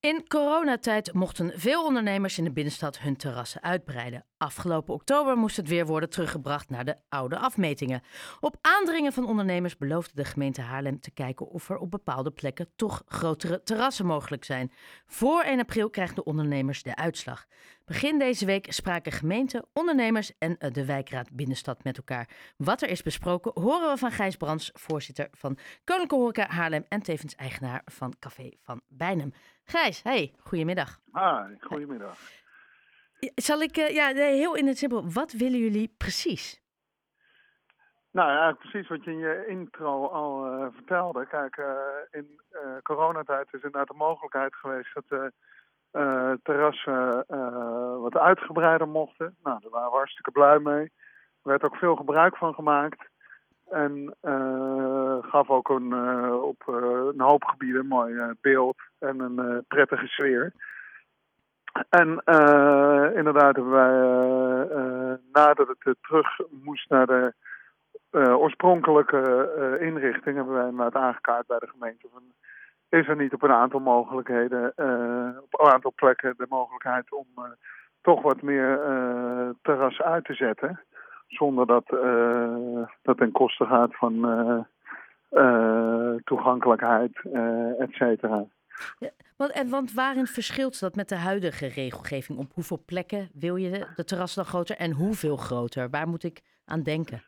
In coronatijd mochten veel ondernemers in de binnenstad hun terrassen uitbreiden. Afgelopen oktober moest het weer worden teruggebracht naar de oude afmetingen. Op aandringen van ondernemers beloofde de gemeente Haarlem te kijken of er op bepaalde plekken toch grotere terrassen mogelijk zijn. Voor 1 april krijgen de ondernemers de uitslag. Begin deze week spraken gemeente, ondernemers en de wijkraad Binnenstad met elkaar. Wat er is besproken horen we van Gijs Brands, voorzitter van Koninklijke Horeca Haarlem en tevens eigenaar van Café van Bijnem. Gijs, hey, goedemiddag. Ah, goedemiddag. Zal ik, uh, ja, heel in het simpel, wat willen jullie precies? Nou ja, precies wat je in je intro al uh, vertelde. Kijk, uh, in coronatijd is inderdaad de mogelijkheid geweest dat terrassen wat uitgebreider mochten. Nou, daar waren we hartstikke blij mee. Er werd ook veel gebruik van gemaakt. En gaf ook een, op een hoop gebieden een mooi beeld en een prettige sfeer. En uh, inderdaad hebben wij, uh, nadat het terug moest naar de oorspronkelijke inrichting, hebben wij inderdaad aangekaart bij de gemeente. Van, is er niet op een aantal mogelijkheden, op een aantal plekken de mogelijkheid om toch wat meer terras uit te zetten. Zonder dat dat ten koste gaat van toegankelijkheid, et cetera. Ja, want, en, want waarin verschilt dat met de huidige regelgeving? Op hoeveel plekken wil je de, de terras dan groter en hoeveel groter? Waar moet ik aan denken?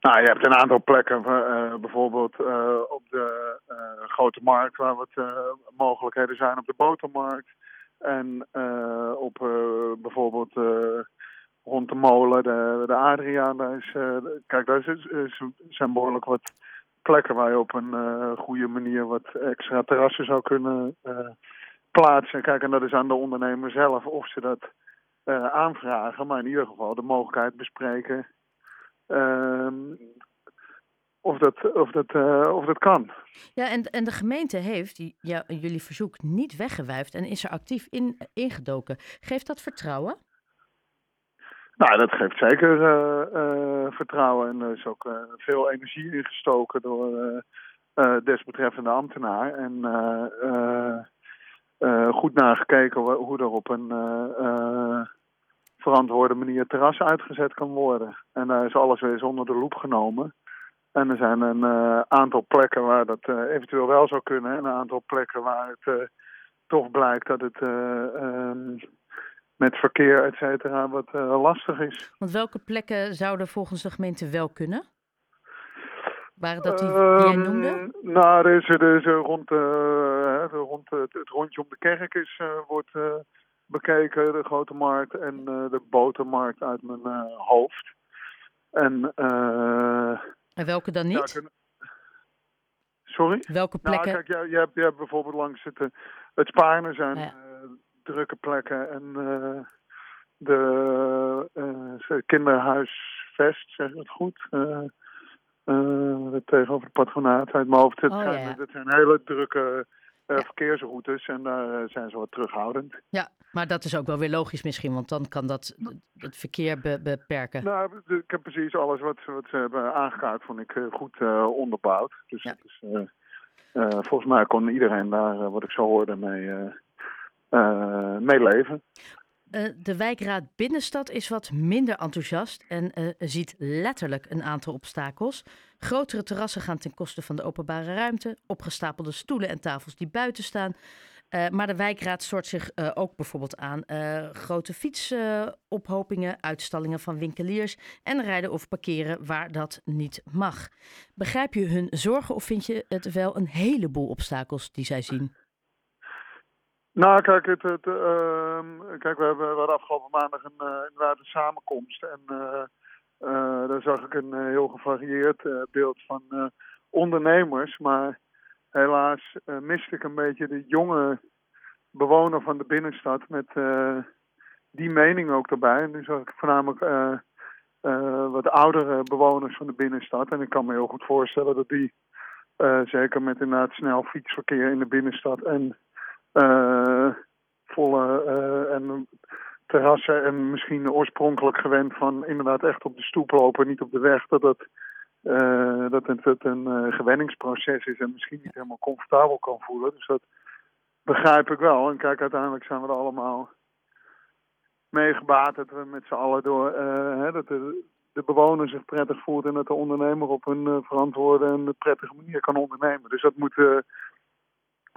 Nou, je hebt een aantal plekken, uh, bijvoorbeeld uh, op de uh, grote markt, waar wat mogelijkheden zijn op de botermarkt. En op bijvoorbeeld rond de molen, de, de. Daar is, kijk, daar is, zijn behoorlijk wat plekken waar je op een uh, goede manier wat extra terrassen zou kunnen uh, plaatsen. Kijk, en dat is aan de ondernemer zelf of ze dat aanvragen, maar in ieder geval de mogelijkheid bespreken ehm, of, dat, of, dat, of dat kan. Ja, en, en de gemeente heeft die, ja, jullie verzoek niet weggewuifd en is er actief in ingedoken. Geeft dat vertrouwen? Nou, dat geeft zeker uh, uh, vertrouwen. En er is ook uh, veel energie ingestoken door desbetreffende ambtenaar. En goed nagekeken hoe er op een verantwoorde manier terras uitgezet kan worden. En daar is alles weer onder de loep genomen. En er zijn een aantal plekken waar dat eventueel wel zou kunnen. En een aantal plekken waar het toch blijkt dat het ehm, met verkeer, et cetera, wat uh, lastig is. Want welke plekken zouden volgens de gemeente wel kunnen? Waren dat die, die jij ehm, noemde? nou, er is, er is rond, uh, rond het, het, rondje om de kerk is, uh, wordt bekeken, de grote markt en de botermarkt uit mijn hoofd. En, en welke dan niet? Ja, Sorry? Welke plekken? Nou, kijk, je, je, hebt, bijvoorbeeld langs het, het Spaarne zijn ja drukke plekken. En uh, de uh, kinderhuisvest, zeg ik het goed? Tegenover het patronaat uit mijn hoofd. Oh, zijn, ja. Dat zijn hele drukke ja. verkeersroutes en daar zijn ze wat terughoudend. Ja, maar dat is ook wel weer logisch misschien, want dan kan dat het verkeer be beperken. Nou, ik heb precies alles wat, wat ze hebben aangekaart, vond ik goed onderbouwd. Dus ja. is, volgens mij kon iedereen daar, wat ik zo hoorde, mee uh, Uh, de wijkraad Binnenstad is wat minder enthousiast en uh, ziet letterlijk een aantal obstakels. Grotere terrassen gaan ten koste van de openbare ruimte, opgestapelde stoelen en tafels die buiten staan. Uh, maar de wijkraad stort zich ook bijvoorbeeld aan grote fietsophopingen, uitstallingen van winkeliers en rijden of parkeren waar dat niet mag. Begrijp je hun zorgen of vind je het wel een heleboel obstakels die zij zien? Nou, kijk, het, het, uh, kijk we, hebben, we afgelopen maandag een, uh, inderdaad een samenkomst. En uh, daar zag ik een heel gevarieerd beeld van ondernemers. Maar helaas miste ik een beetje de jonge bewoner van de binnenstad met die mening ook erbij. En nu zag ik voornamelijk wat oudere bewoners van de binnenstad. En ik kan me heel goed voorstellen dat die, zeker met inderdaad snel fietsverkeer in de binnenstad en volle uh, en terrassen en misschien oorspronkelijk gewend van inderdaad echt op de stoep lopen, niet op de weg, dat dat, uh, dat het, een gewenningsproces is en misschien niet helemaal comfortabel kan voelen. Dus dat begrijp ik wel. En kijk, uiteindelijk zijn we er allemaal mee dat we met z'n allen door eh, hè, dat de, bewoner zich prettig voelt en dat de ondernemer op een uh, verantwoorde en prettige manier kan ondernemen. Dus dat moet uh,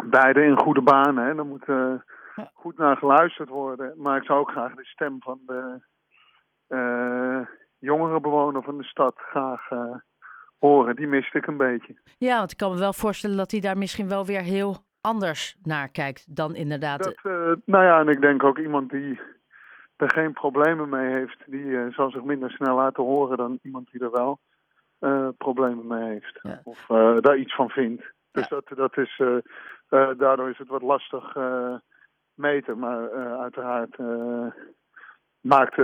beide in goede banen. Hè. Dan moet ja. goed naar geluisterd worden. Maar ik zou ook graag de stem van de jongere bewoner van de stad graag horen. Die miste ik een beetje. Ja, want ik kan me wel voorstellen dat hij daar misschien wel weer heel anders naar kijkt dan inderdaad. Dat, nou ja, en ik denk ook iemand die er geen problemen mee heeft, die zal zich minder snel laten horen dan iemand die er wel problemen mee heeft. Ja. Of daar iets van vindt. Dus ja. dat, dat is, daardoor is het wat lastig meten. Maar uiteraard maakt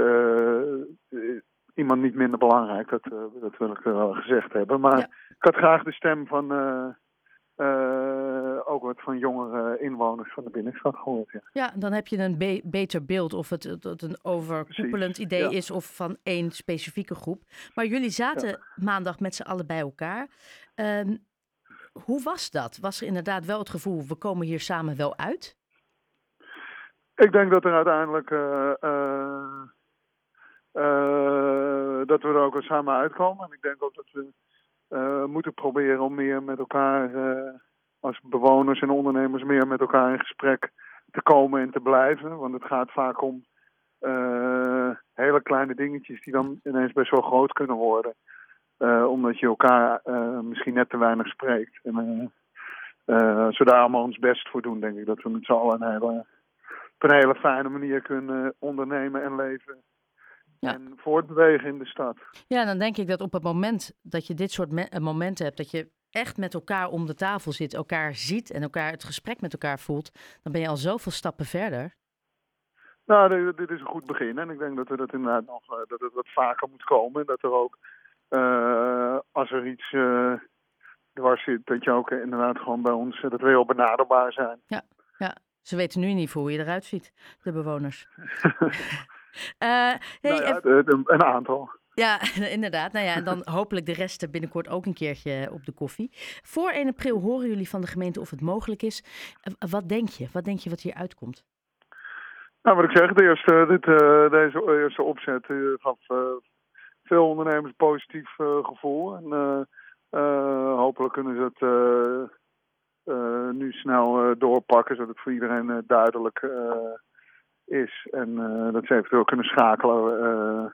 iemand niet minder belangrijk. Dat, dat wil ik wel gezegd hebben. Maar ja. ik had graag de stem van ook wat van jongere inwoners van de binnenstad gehoord. Ja, ja dan heb je een be beter beeld of het, een overkoepelend idee ja. is of van één specifieke groep. Maar jullie zaten ja. maandag met z'n allen bij elkaar. Uh, hoe was dat? Was er inderdaad wel het gevoel, we komen hier samen wel uit? Ik denk dat er uiteindelijk uh, dat we er ook samen uitkomen. En ik denk ook dat we moeten proberen om meer met elkaar, als bewoners en ondernemers, meer met elkaar in gesprek te komen en te blijven. Want het gaat vaak om hele kleine dingetjes die dan ineens best wel groot kunnen worden. Omdat je elkaar misschien net te weinig spreekt. En als we daar allemaal ons best voor doen, denk ik dat we met z'n allen een hele, op een hele fijne manier kunnen ondernemen en leven ja. en voortbewegen in de stad. Ja, dan denk ik dat op het moment dat je dit soort me momenten hebt, dat je echt met elkaar om de tafel zit, elkaar ziet en elkaar het gesprek met elkaar voelt, dan ben je al zoveel stappen verder. Nou, dit, dit is een goed begin en ik denk dat we dat inderdaad nog dat het wat vaker moet komen en dat er ook als er iets uh, dwars zit, dat je ook inderdaad gewoon bij ons dat we heel benaderbaar zijn. Ja, ja. Ze weten nu niet hoe je eruit ziet, de bewoners. Hey, nou ja, een, een aantal. Ja, inderdaad. Nou ja, en dan hopelijk de rest binnenkort ook een keertje op de koffie. Voor 1 april horen jullie van de gemeente of het mogelijk is. Wat denk je? Wat denk je wat hier uitkomt? Nou, wat ik zeg, de eerste, dit, uh, deze eerste opzet uh, gaf uh, veel ondernemers positief gevoel. En hopelijk kunnen ze het nu snel doorpakken, zodat het voor iedereen duidelijk is. En uh, dat ze eventueel kunnen schakelen uh,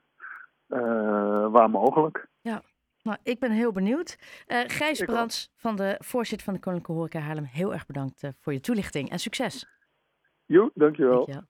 uh, waar mogelijk. Ja, nou, ik ben heel benieuwd. Gijs Brands van de voorzitter van de Koninklijke Horeca Haarlem, heel erg bedankt voor je toelichting en succes. Jo, dankjewel. dankjewel.